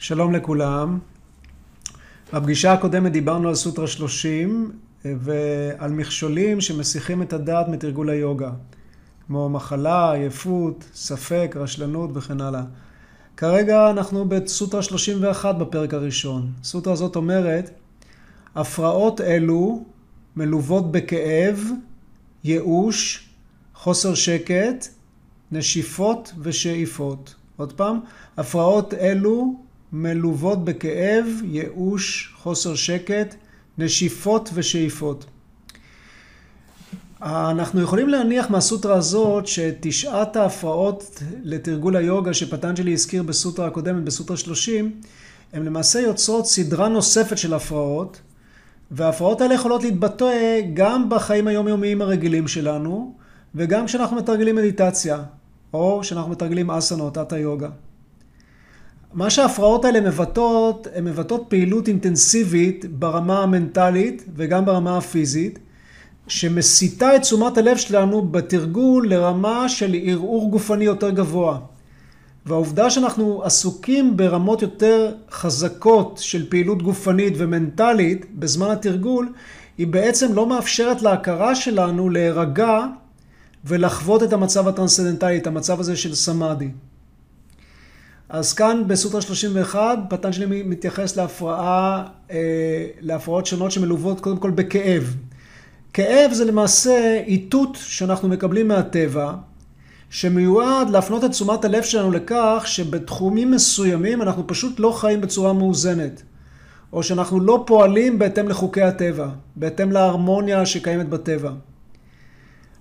שלום לכולם. בפגישה הקודמת דיברנו על סוטרה 30 ועל מכשולים שמסיחים את הדעת מתרגול היוגה, כמו מחלה, עייפות, ספק, רשלנות וכן הלאה. כרגע אנחנו בסוטרה 31 בפרק הראשון. הסוטרה הזאת אומרת, הפרעות אלו מלוות בכאב, ייאוש, חוסר שקט, נשיפות ושאיפות. עוד פעם, הפרעות אלו מלוות בכאב, ייאוש, חוסר שקט, נשיפות ושאיפות. אנחנו יכולים להניח מהסוטרה הזאת שתשעת ההפרעות לתרגול היוגה שפטנג'לי הזכיר בסוטרה הקודמת, בסוטרה 30, הן למעשה יוצרות סדרה נוספת של הפרעות, וההפרעות האלה יכולות להתבטא גם בחיים היומיומיים הרגילים שלנו, וגם כשאנחנו מתרגלים מדיטציה, או כשאנחנו מתרגלים אסנות, תת היוגה. מה שההפרעות האלה מבטאות, הן מבטאות פעילות אינטנסיבית ברמה המנטלית וגם ברמה הפיזית, שמסיטה את תשומת הלב שלנו בתרגול לרמה של ערעור גופני יותר גבוה. והעובדה שאנחנו עסוקים ברמות יותר חזקות של פעילות גופנית ומנטלית בזמן התרגול, היא בעצם לא מאפשרת להכרה שלנו להירגע ולחוות את המצב הטרנסצדנטלי, את המצב הזה של סמאדי. אז כאן בסוטרה 31, פטנג'לי מתייחס להפרעה, אה, להפרעות שונות שמלוות קודם כל בכאב. כאב זה למעשה איתות שאנחנו מקבלים מהטבע, שמיועד להפנות את תשומת הלב שלנו לכך שבתחומים מסוימים אנחנו פשוט לא חיים בצורה מאוזנת, או שאנחנו לא פועלים בהתאם לחוקי הטבע, בהתאם להרמוניה שקיימת בטבע.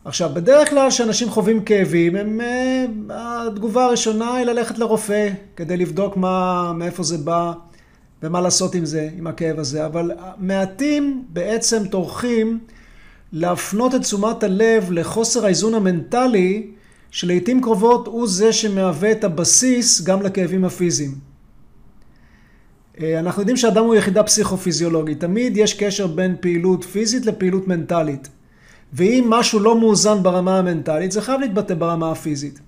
עכשיו, בדרך כלל כשאנשים חווים כאבים, הם, אה, התגובה הראשונה היא ללכת לרופא כדי לבדוק מה, מאיפה זה בא ומה לעשות עם זה, עם הכאב הזה, אבל מעטים בעצם טורחים להפנות את תשומת הלב לחוסר האיזון המנטלי, שלעיתים קרובות הוא זה שמהווה את הבסיס גם לכאבים הפיזיים. אה, אנחנו יודעים שאדם הוא יחידה פסיכופיזיולוגית, תמיד יש קשר בין פעילות פיזית לפעילות מנטלית. ואם משהו לא מאוזן ברמה המנטלית, זה חייב להתבטא ברמה הפיזית.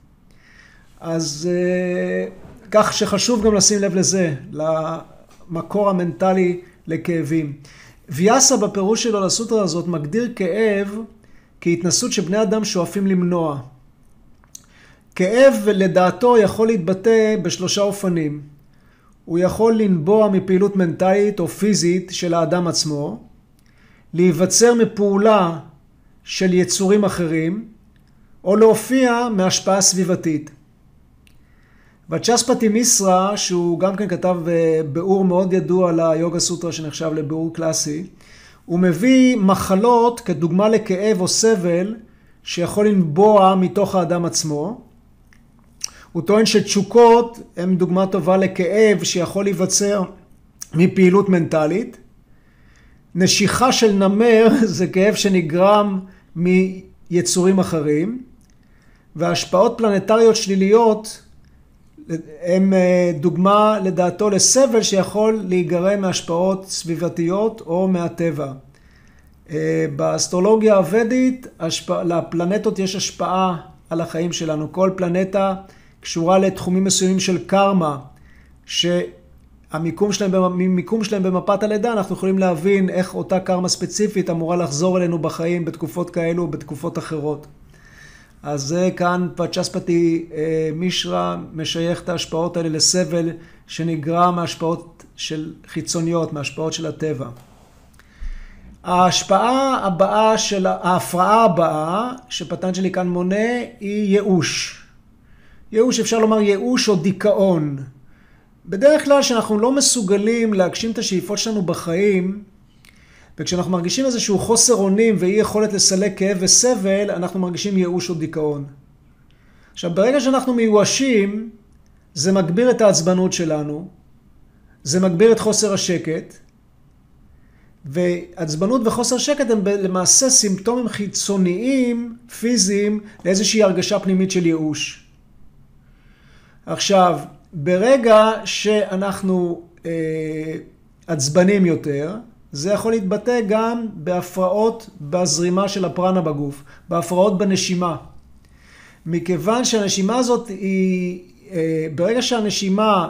אז אה, כך שחשוב גם לשים לב לזה, למקור המנטלי לכאבים. ויאסה בפירוש שלו לסוטרה הזאת מגדיר כאב כהתנסות שבני אדם שואפים למנוע. כאב לדעתו יכול להתבטא בשלושה אופנים. הוא יכול לנבוע מפעילות מנטלית או פיזית של האדם עצמו, להיווצר מפעולה של יצורים אחרים, או להופיע מהשפעה סביבתית. וצ'ספטי מיסרה, שהוא גם כן כתב אה, ביאור מאוד ידוע ליוגה סוטרה שנחשב לביאור קלאסי, הוא מביא מחלות כדוגמה לכאב או סבל שיכול לנבוע מתוך האדם עצמו. הוא טוען שתשוקות הן דוגמה טובה לכאב שיכול להיווצר מפעילות מנטלית. נשיכה של נמר זה כאב שנגרם מיצורים אחרים, והשפעות פלנטריות שליליות הם אה, דוגמה לדעתו לסבל שיכול להיגרם מהשפעות סביבתיות או מהטבע. אה, באסטרולוגיה הוודית לפלנטות יש השפעה על החיים שלנו. כל פלנטה קשורה לתחומים מסוימים של קרמה, המיקום שלהם, ממיקום שלהם במפת הלידה, אנחנו יכולים להבין איך אותה קרמה ספציפית אמורה לחזור אלינו בחיים בתקופות כאלו ובתקופות אחרות. אז זה כאן פצ'ספתי אה, מישרא משייך את ההשפעות האלה לסבל שנגרם מהשפעות של חיצוניות, מהשפעות של הטבע. ההשפעה הבאה של, ההפרעה הבאה שפטנג'לי כאן מונה היא ייאוש. ייאוש, אפשר לומר ייאוש או דיכאון. בדרך כלל כשאנחנו לא מסוגלים להגשים את השאיפות שלנו בחיים, וכשאנחנו מרגישים איזשהו חוסר אונים ואי יכולת לסלק כאב וסבל, אנחנו מרגישים ייאוש או דיכאון. עכשיו, ברגע שאנחנו מיואשים, זה מגביר את העצבנות שלנו, זה מגביר את חוסר השקט, ועצבנות וחוסר שקט הם למעשה סימפטומים חיצוניים, פיזיים, לאיזושהי הרגשה פנימית של ייאוש. עכשיו, ברגע שאנחנו אה, עצבנים יותר, זה יכול להתבטא גם בהפרעות בזרימה של הפרנה בגוף, בהפרעות בנשימה. מכיוון שהנשימה הזאת היא, אה, ברגע שהנשימה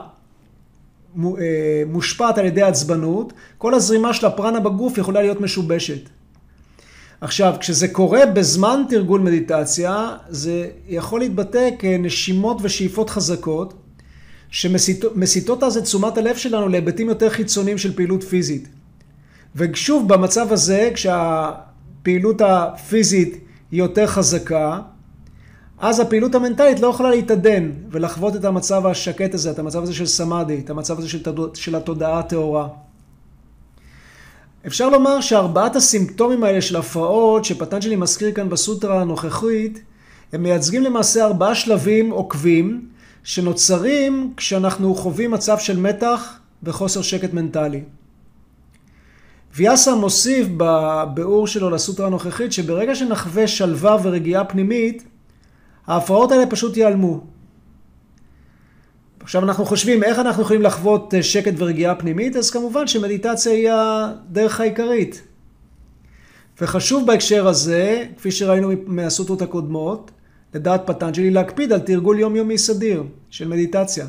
מושפעת על ידי עצבנות, כל הזרימה של הפרנה בגוף יכולה להיות משובשת. עכשיו, כשזה קורה בזמן תרגול מדיטציה, זה יכול להתבטא כנשימות ושאיפות חזקות, שמסיטות אז את תשומת הלב שלנו להיבטים יותר חיצוניים של פעילות פיזית. ושוב, במצב הזה, כשהפעילות הפיזית היא יותר חזקה, אז הפעילות המנטלית לא יכולה להתעדן ולחוות את המצב השקט הזה, את המצב הזה של סמאדי, את המצב הזה של, של התודעה הטהורה. אפשר לומר שארבעת הסימפטומים האלה של הפרעות שפטנג'לי מזכיר כאן בסוטרה הנוכחית, הם מייצגים למעשה ארבעה שלבים עוקבים שנוצרים כשאנחנו חווים מצב של מתח וחוסר שקט מנטלי. ויאסה מוסיף בביאור שלו לסוטרה הנוכחית שברגע שנחווה שלווה ורגיעה פנימית, ההפרעות האלה פשוט ייעלמו. עכשיו אנחנו חושבים איך אנחנו יכולים לחוות אה, שקט ורגיעה פנימית, אז כמובן שמדיטציה היא הדרך העיקרית. וחשוב בהקשר הזה, כפי שראינו מהסוטרות הקודמות, לדעת פטנג'לי להקפיד על תרגול יומיומי סדיר של מדיטציה.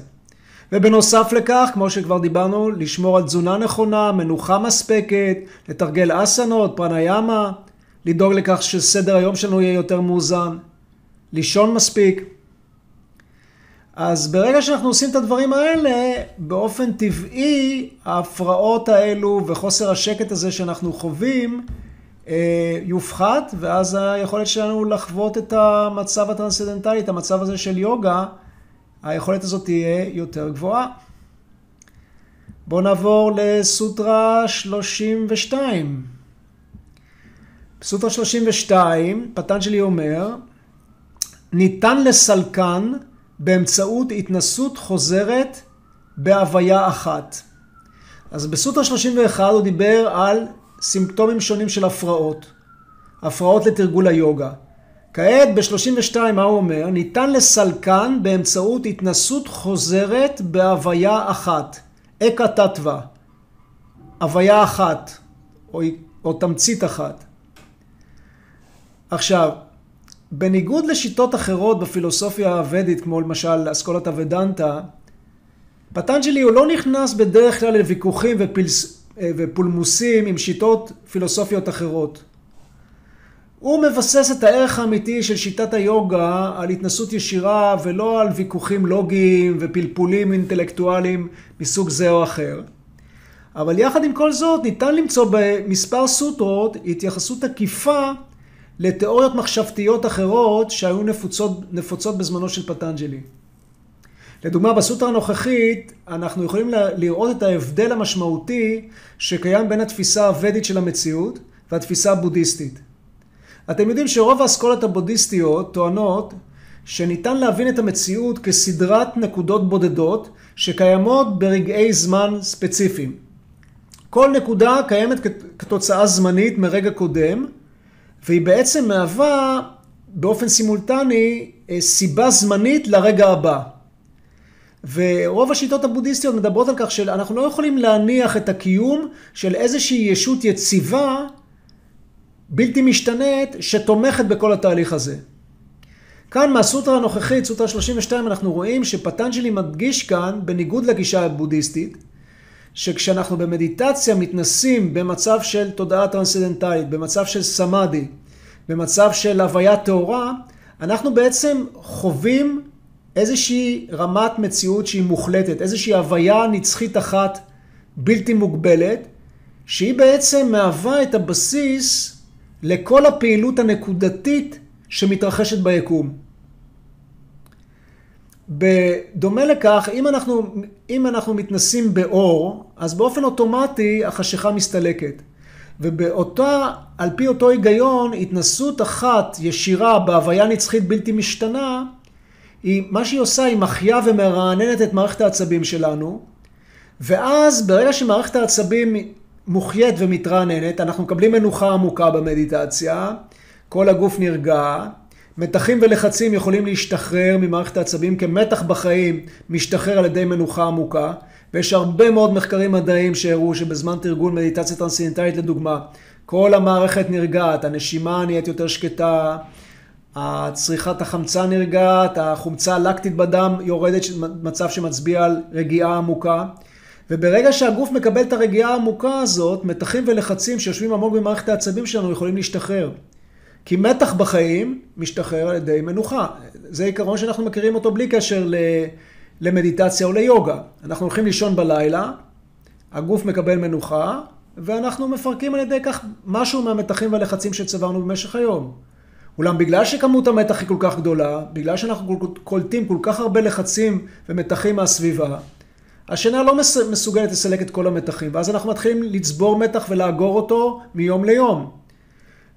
ובנוסף לכך, כמו שכבר דיברנו, לשמור על תזונה נכונה, מנוחה מספקת, לתרגל אסנות, פרניאמה, לדאוג לכך שסדר היום שלנו יהיה יותר מאוזן, לישון מספיק. אז ברגע שאנחנו עושים את הדברים האלה, באופן טבעי ההפרעות האלו וחוסר השקט הזה שאנחנו חווים יופחת, ואז היכולת שלנו לחוות את המצב הטרנסצדנטלי, את המצב הזה של יוגה, היכולת הזאת תהיה יותר גבוהה. בואו נעבור לסוטרה 32. בסוטרה 32, פטנג'לי אומר, ניתן לסלקן באמצעות התנסות חוזרת בהוויה אחת. אז בסוטרה 31 הוא דיבר על סימפטומים שונים של הפרעות. הפרעות לתרגול היוגה. כעת ב-32 מה הוא אומר? ניתן לסלקן באמצעות התנסות חוזרת בהוויה אחת. אקה תתווה. הוויה אחת, או, או תמצית אחת. עכשיו, בניגוד לשיטות אחרות בפילוסופיה הוודית, כמו למשל אסכולת הוודנטה, פטנג'לי הוא לא נכנס בדרך כלל לוויכוחים ופלס... ופולמוסים עם שיטות פילוסופיות אחרות. הוא מבסס את הערך האמיתי של שיטת היוגה על התנסות ישירה ולא על ויכוחים לוגיים ופלפולים אינטלקטואליים מסוג זה או אחר. אבל יחד עם כל זאת ניתן למצוא במספר סוטרות התייחסות עקיפה לתיאוריות מחשבתיות אחרות שהיו נפוצות, נפוצות בזמנו של פטנג'לי. לדוגמה, בסוטרה הנוכחית אנחנו יכולים לראות את ההבדל המשמעותי שקיים בין התפיסה הוודית של המציאות והתפיסה הבודהיסטית. אתם יודעים שרוב האסכולות הבודהיסטיות טוענות שניתן להבין את המציאות כסדרת נקודות בודדות שקיימות ברגעי זמן ספציפיים. כל נקודה קיימת כתוצאה זמנית מרגע קודם, והיא בעצם מהווה באופן סימולטני אה, סיבה זמנית לרגע הבא. ורוב השיטות הבודהיסטיות מדברות על כך שאנחנו לא יכולים להניח את הקיום של איזושהי ישות יציבה, בלתי משתנית, שתומכת בכל התהליך הזה. כאן מהסוטרה הנוכחית, סוטרה 32, אנחנו רואים שפטנג'לי מדגיש כאן, בניגוד לגישה הבודהיסטית, שכשאנחנו במדיטציה מתנסים במצב של תודעה טרנסצדנטלית, במצב של סמאדי, במצב של הוויה טהורה, אנחנו בעצם חווים איזושהי רמת מציאות שהיא מוחלטת, איזושהי הוויה נצחית אחת בלתי מוגבלת, שהיא בעצם מהווה את הבסיס לכל הפעילות הנקודתית שמתרחשת ביקום. בדומה לכך, אם אנחנו, אם אנחנו מתנסים באור, אז באופן אוטומטי החשיכה מסתלקת. ובאותה, על פי אותו היגיון, התנסות אחת ישירה בהוויה נצחית בלתי משתנה, היא, מה שהיא עושה, היא מחיה ומרעננת את מערכת העצבים שלנו, ואז ברגע שמערכת העצבים מוחיית ומתרעננת, אנחנו מקבלים מנוחה עמוקה במדיטציה, כל הגוף נרגע, מתחים ולחצים יכולים להשתחרר ממערכת העצבים כמתח בחיים משתחרר על ידי מנוחה עמוקה, ויש הרבה מאוד מחקרים מדעיים שהראו שבזמן תרגול מדיטציה טרנסצנדנטלית לדוגמה, כל המערכת נרגעת, הנשימה נהיית יותר שקטה, צריכת החמצן נרגעת, החומצה הלקטית בדם יורדת, מצב שמצביע על רגיעה עמוקה. וברגע שהגוף מקבל את הרגיעה העמוקה הזאת, מתחים ולחצים שיושבים עמוק במערכת העצבים שלנו יכולים להשתחרר. כי מתח בחיים משתחרר על ידי מנוחה. זה עיקרון שאנחנו מכירים אותו בלי קשר למדיטציה או ליוגה. אנחנו הולכים לישון בלילה, הגוף מקבל מנוחה, ואנחנו מפרקים על ידי כך משהו מהמתחים והלחצים שצברנו במשך היום. אולם בגלל שכמות המתח היא כל כך גדולה, בגלל שאנחנו קולטים כל כך הרבה לחצים ומתחים מהסביבה, השינה לא מסוגלת לסלק את כל המתחים, ואז אנחנו מתחילים לצבור מתח ולאגור אותו מיום ליום.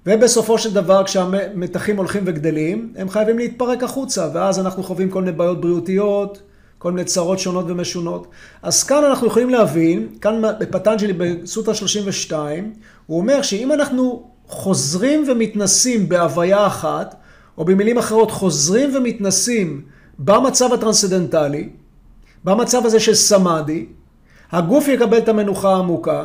ובסופו של דבר כשהמתחים הולכים וגדלים, הם חייבים להתפרק החוצה, ואז אנחנו חווים כל מיני בעיות בריאותיות, כל מיני צרות שונות ומשונות. אז כאן אנחנו יכולים להבין, כאן בפטנג'לי בסוטרה 32, הוא אומר שאם אנחנו חוזרים ומתנסים בהוויה אחת, או במילים אחרות חוזרים ומתנסים במצב הטרנסדנטלי, במצב הזה של סמאדי, הגוף יקבל את המנוחה העמוקה,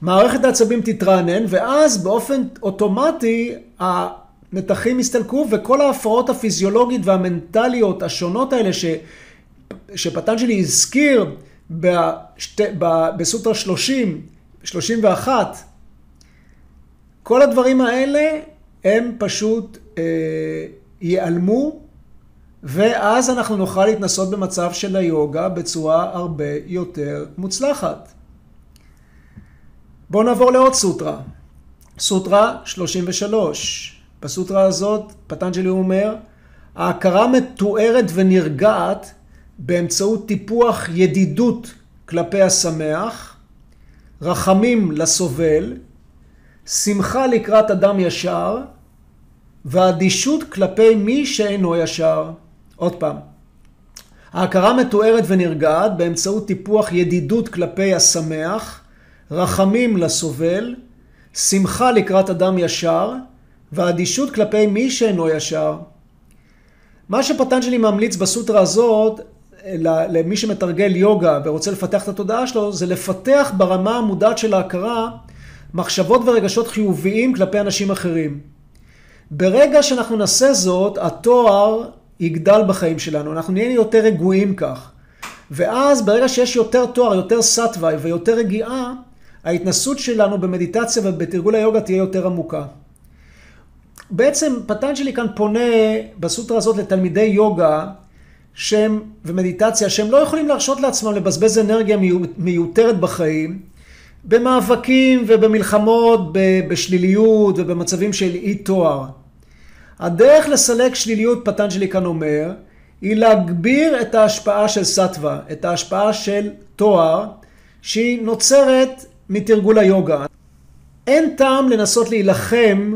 מערכת העצבים תתרענן, ואז באופן אוטומטי המתחים יסתלקו וכל ההפרעות הפיזיולוגית והמנטליות השונות האלה ש, שפטנג'לי הזכיר בשת, בסוטרה 30, 31, כל הדברים האלה הם פשוט אה, ייעלמו, ואז אנחנו נוכל להתנסות במצב של היוגה בצורה הרבה יותר מוצלחת. בואו נעבור לעוד סוטרה. סוטרה 33. בסוטרה הזאת פטנג'לי אומר, ההכרה מתוארת ונרגעת באמצעות טיפוח ידידות כלפי השמח, רחמים לסובל, שמחה לקראת אדם ישר, ואדישות כלפי מי שאינו ישר. עוד פעם, ההכרה מתוארת ונרגעת באמצעות טיפוח ידידות כלפי השמח, רחמים לסובל, שמחה לקראת אדם ישר, ואדישות כלפי מי שאינו ישר. מה שפטנג'לי ממליץ בסוטרה הזאת, למי שמתרגל יוגה ורוצה לפתח את התודעה שלו, זה לפתח ברמה המודעת של ההכרה מחשבות ורגשות חיוביים כלפי אנשים אחרים. ברגע שאנחנו נעשה זאת, התואר יגדל בחיים שלנו, אנחנו נהיה יותר רגועים כך. ואז ברגע שיש יותר תואר, יותר סטוואי ויותר רגיעה, ההתנסות שלנו במדיטציה ובתרגול היוגה תהיה יותר עמוקה. בעצם פטנג'לי כאן פונה בסוטרה הזאת לתלמידי יוגה שהם, ומדיטציה שהם לא יכולים להרשות לעצמם לבזבז אנרגיה מיותרת בחיים במאבקים ובמלחמות בשליליות ובמצבים של אי תואר. הדרך לסלק שליליות, פטנג'לי כאן אומר, היא להגביר את ההשפעה של סטווה, את ההשפעה של תואר, שהיא נוצרת מתרגול היוגה. אין טעם לנסות להילחם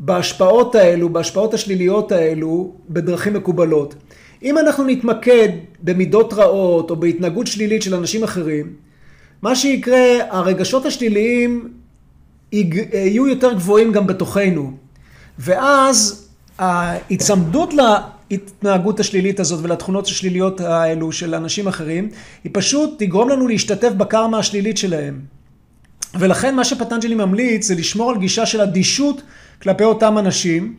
בהשפעות האלו, בהשפעות השליליות האלו, בדרכים מקובלות. אם אנחנו נתמקד במידות רעות או בהתנהגות שלילית של אנשים אחרים, מה שיקרה, הרגשות השליליים יהיו יותר גבוהים גם בתוכנו. ואז ההיצמדות להתנהגות השלילית הזאת ולתכונות השליליות האלו של אנשים אחרים, היא פשוט תגרום לנו להשתתף בקרמה השלילית שלהם. ולכן מה שפטנג'לי ממליץ זה לשמור על גישה של אדישות כלפי אותם אנשים,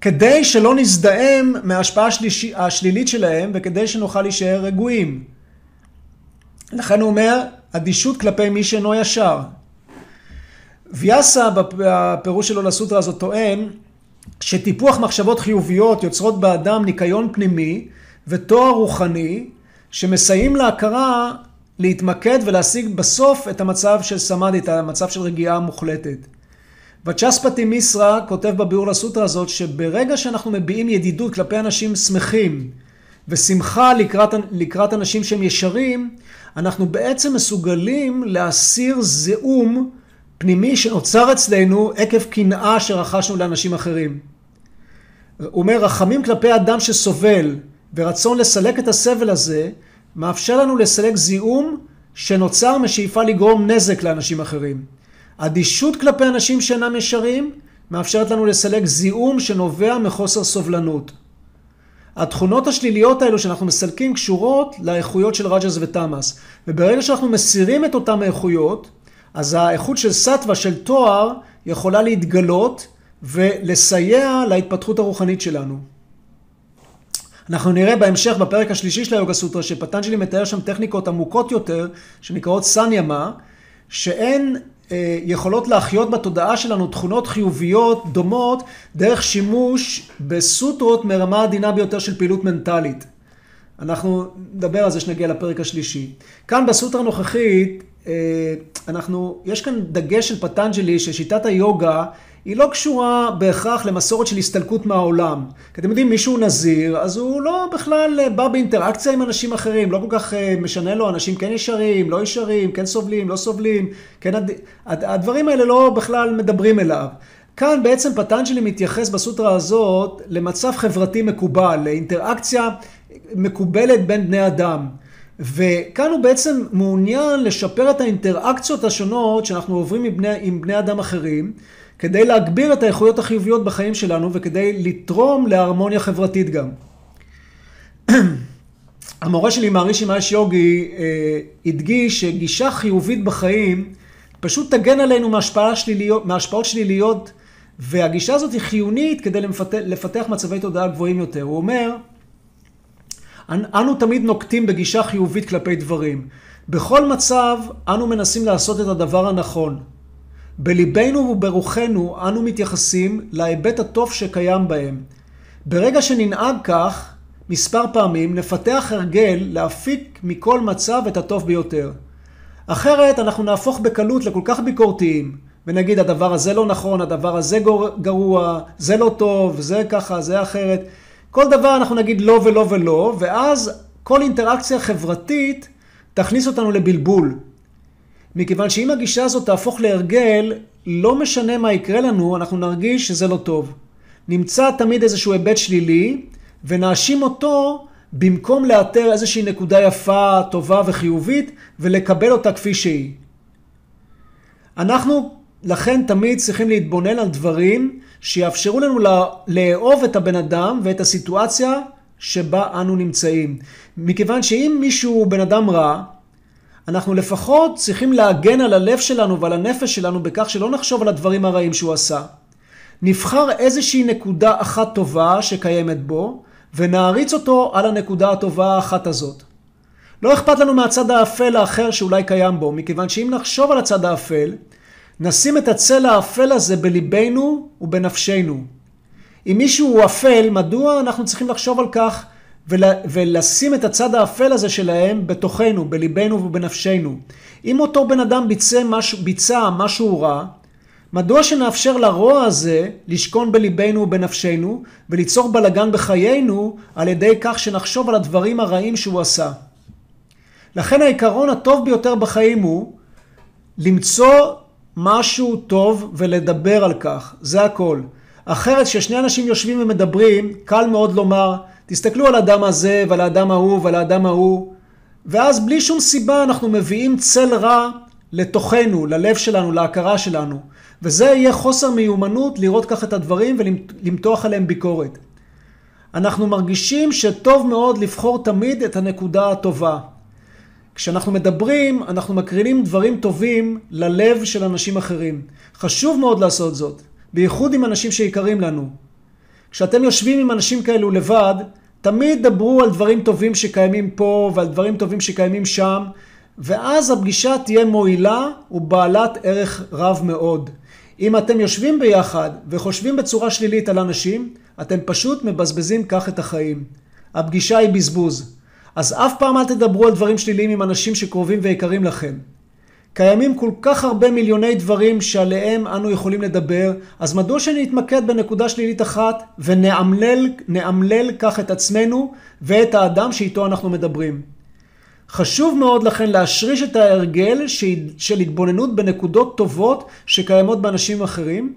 כדי שלא נזדהם מההשפעה השלילית שלהם וכדי שנוכל להישאר רגועים. לכן הוא אומר, אדישות כלפי מי שאינו ישר. ויאסה בפירוש שלו לסוטרה הזאת טוען שטיפוח מחשבות חיוביות יוצרות באדם ניקיון פנימי ותואר רוחני שמסייעים להכרה להתמקד ולהשיג בסוף את המצב של סמאדי, את המצב של רגיעה מוחלטת. וצ'ספטי מיסרה כותב בביאור לסוטרה הזאת שברגע שאנחנו מביעים ידידות כלפי אנשים שמחים ושמחה לקראת, לקראת אנשים שהם ישרים, אנחנו בעצם מסוגלים להסיר זיהום פנימי שנוצר אצלנו עקב קנאה שרכשנו לאנשים אחרים. הוא אומר, רחמים כלפי אדם שסובל ורצון לסלק את הסבל הזה, מאפשר לנו לסלק זיהום שנוצר משאיפה לגרום נזק לאנשים אחרים. אדישות כלפי אנשים שאינם ישרים מאפשרת לנו לסלק זיהום שנובע מחוסר סובלנות. התכונות השליליות האלו שאנחנו מסלקים קשורות לאיכויות של רג'ס ותמאס. וברגע שאנחנו מסירים את אותן האיכויות, אז האיכות של סטווה, של תואר, יכולה להתגלות ולסייע להתפתחות הרוחנית שלנו. אנחנו נראה בהמשך, בפרק השלישי של היוגה סוטרה, שפטנג'לי מתאר שם טכניקות עמוקות יותר, שנקראות סניאמה, שהן יכולות להחיות בתודעה שלנו תכונות חיוביות דומות דרך שימוש בסוטרות מרמה עדינה ביותר של פעילות מנטלית. אנחנו נדבר על זה שנגיע לפרק השלישי. כאן בסוטרה הנוכחית, אה, אנחנו, יש כאן דגש של פטנג'לי ששיטת היוגה היא לא קשורה בהכרח למסורת של הסתלקות מהעולם. כי אתם יודעים, מישהו נזיר, אז הוא לא בכלל בא באינטראקציה עם אנשים אחרים, לא כל כך אה, משנה לו, אנשים כן ישרים, לא ישרים, כן סובלים, לא סובלים, כן... הדברים האלה לא בכלל מדברים אליו. כאן בעצם פטנג'לי מתייחס בסוטרה הזאת למצב חברתי מקובל, לאינטראקציה מקובלת בין בני אדם. וכאן הוא בעצם מעוניין לשפר את האינטראקציות השונות שאנחנו עוברים עם בני, עם בני אדם אחרים, כדי להגביר את האיכויות החיוביות בחיים שלנו וכדי לתרום להרמוניה חברתית גם. המורה שלי, מערישי מאש יוגי, אה, הדגיש שגישה חיובית בחיים פשוט תגן עלינו שליליות, מהשפעות שליליות, והגישה הזאת היא חיונית כדי לפתח, לפתח מצבי תודעה גבוהים יותר. הוא אומר, אנו תמיד נוקטים בגישה חיובית כלפי דברים. בכל מצב אנו מנסים לעשות את הדבר הנכון. בליבנו וברוחנו אנו מתייחסים להיבט הטוב שקיים בהם. ברגע שננהג כך, מספר פעמים, נפתח הרגל להפיק מכל מצב את הטוב ביותר. אחרת אנחנו נהפוך בקלות לכל כך ביקורתיים, ונגיד הדבר הזה לא נכון, הדבר הזה גרוע, זה לא טוב, זה ככה, זה אחרת. כל דבר אנחנו נגיד לא ולא ולא, ואז כל אינטראקציה חברתית תכניס אותנו לבלבול. מכיוון שאם הגישה הזאת תהפוך להרגל, לא משנה מה יקרה לנו, אנחנו נרגיש שזה לא טוב. נמצא תמיד איזשהו היבט שלילי, ונאשים אותו במקום לאתר איזושהי נקודה יפה, טובה וחיובית, ולקבל אותה כפי שהיא. אנחנו לכן תמיד צריכים להתבונן על דברים שיאפשרו לנו לאהוב את הבן אדם ואת הסיטואציה שבה אנו נמצאים. מכיוון שאם מישהו הוא בן אדם רע, אנחנו לפחות צריכים להגן על הלב שלנו ועל הנפש שלנו בכך שלא נחשוב על הדברים הרעים שהוא עשה. נבחר איזושהי נקודה אחת טובה שקיימת בו, ונעריץ אותו על הנקודה הטובה האחת הזאת. לא אכפת לנו מהצד האפל האחר שאולי קיים בו, מכיוון שאם נחשוב על הצד האפל, נשים את הצל האפל הזה בליבנו ובנפשנו. אם מישהו הוא אפל, מדוע אנחנו צריכים לחשוב על כך ולשים את הצד האפל הזה שלהם בתוכנו, בליבנו ובנפשנו. אם אותו בן אדם ביצע משהו, ביצע משהו רע, מדוע שנאפשר לרוע הזה לשכון בליבנו ובנפשנו וליצור בלגן בחיינו על ידי כך שנחשוב על הדברים הרעים שהוא עשה. לכן העיקרון הטוב ביותר בחיים הוא למצוא משהו טוב ולדבר על כך, זה הכל. אחרת כששני אנשים יושבים ומדברים, קל מאוד לומר תסתכלו על האדם הזה ועל האדם ההוא ועל האדם ההוא, ואז בלי שום סיבה אנחנו מביאים צל רע לתוכנו, ללב שלנו, להכרה שלנו. וזה יהיה חוסר מיומנות לראות כך את הדברים ולמתוח עליהם ביקורת. אנחנו מרגישים שטוב מאוד לבחור תמיד את הנקודה הטובה. כשאנחנו מדברים, אנחנו מקרינים דברים טובים ללב של אנשים אחרים. חשוב מאוד לעשות זאת, בייחוד עם אנשים שיקרים לנו. כשאתם יושבים עם אנשים כאלו לבד, תמיד דברו על דברים טובים שקיימים פה ועל דברים טובים שקיימים שם, ואז הפגישה תהיה מועילה ובעלת ערך רב מאוד. אם אתם יושבים ביחד וחושבים בצורה שלילית על אנשים, אתם פשוט מבזבזים כך את החיים. הפגישה היא בזבוז. אז אף פעם אל תדברו על דברים שליליים עם אנשים שקרובים ויקרים לכם. קיימים כל כך הרבה מיליוני דברים שעליהם אנו יכולים לדבר, אז מדוע שנתמקד בנקודה שלילית אחת ונאמלל כך את עצמנו ואת האדם שאיתו אנחנו מדברים? חשוב מאוד לכן להשריש את ההרגל של התבוננות בנקודות טובות שקיימות באנשים אחרים,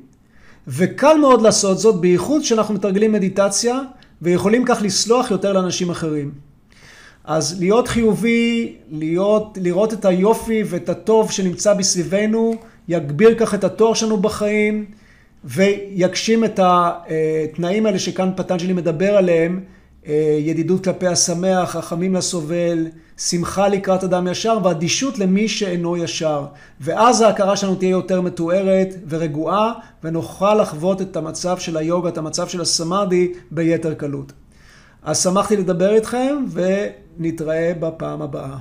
וקל מאוד לעשות זאת, בייחוד כשאנחנו מתרגלים מדיטציה ויכולים כך לסלוח יותר לאנשים אחרים. אז להיות חיובי, להיות, לראות את היופי ואת הטוב שנמצא בסביבנו, יגביר כך את התואר שלנו בחיים ויגשים את התנאים האלה שכאן פטנג'לי מדבר עליהם, ידידות כלפי השמח, חכמים לסובל, שמחה לקראת אדם ישר ואדישות למי שאינו ישר. ואז ההכרה שלנו תהיה יותר מתוארת ורגועה ונוכל לחוות את המצב של היוגה, את המצב של הסמאדי ביתר קלות. אז שמחתי לדבר איתכם ונתראה בפעם הבאה.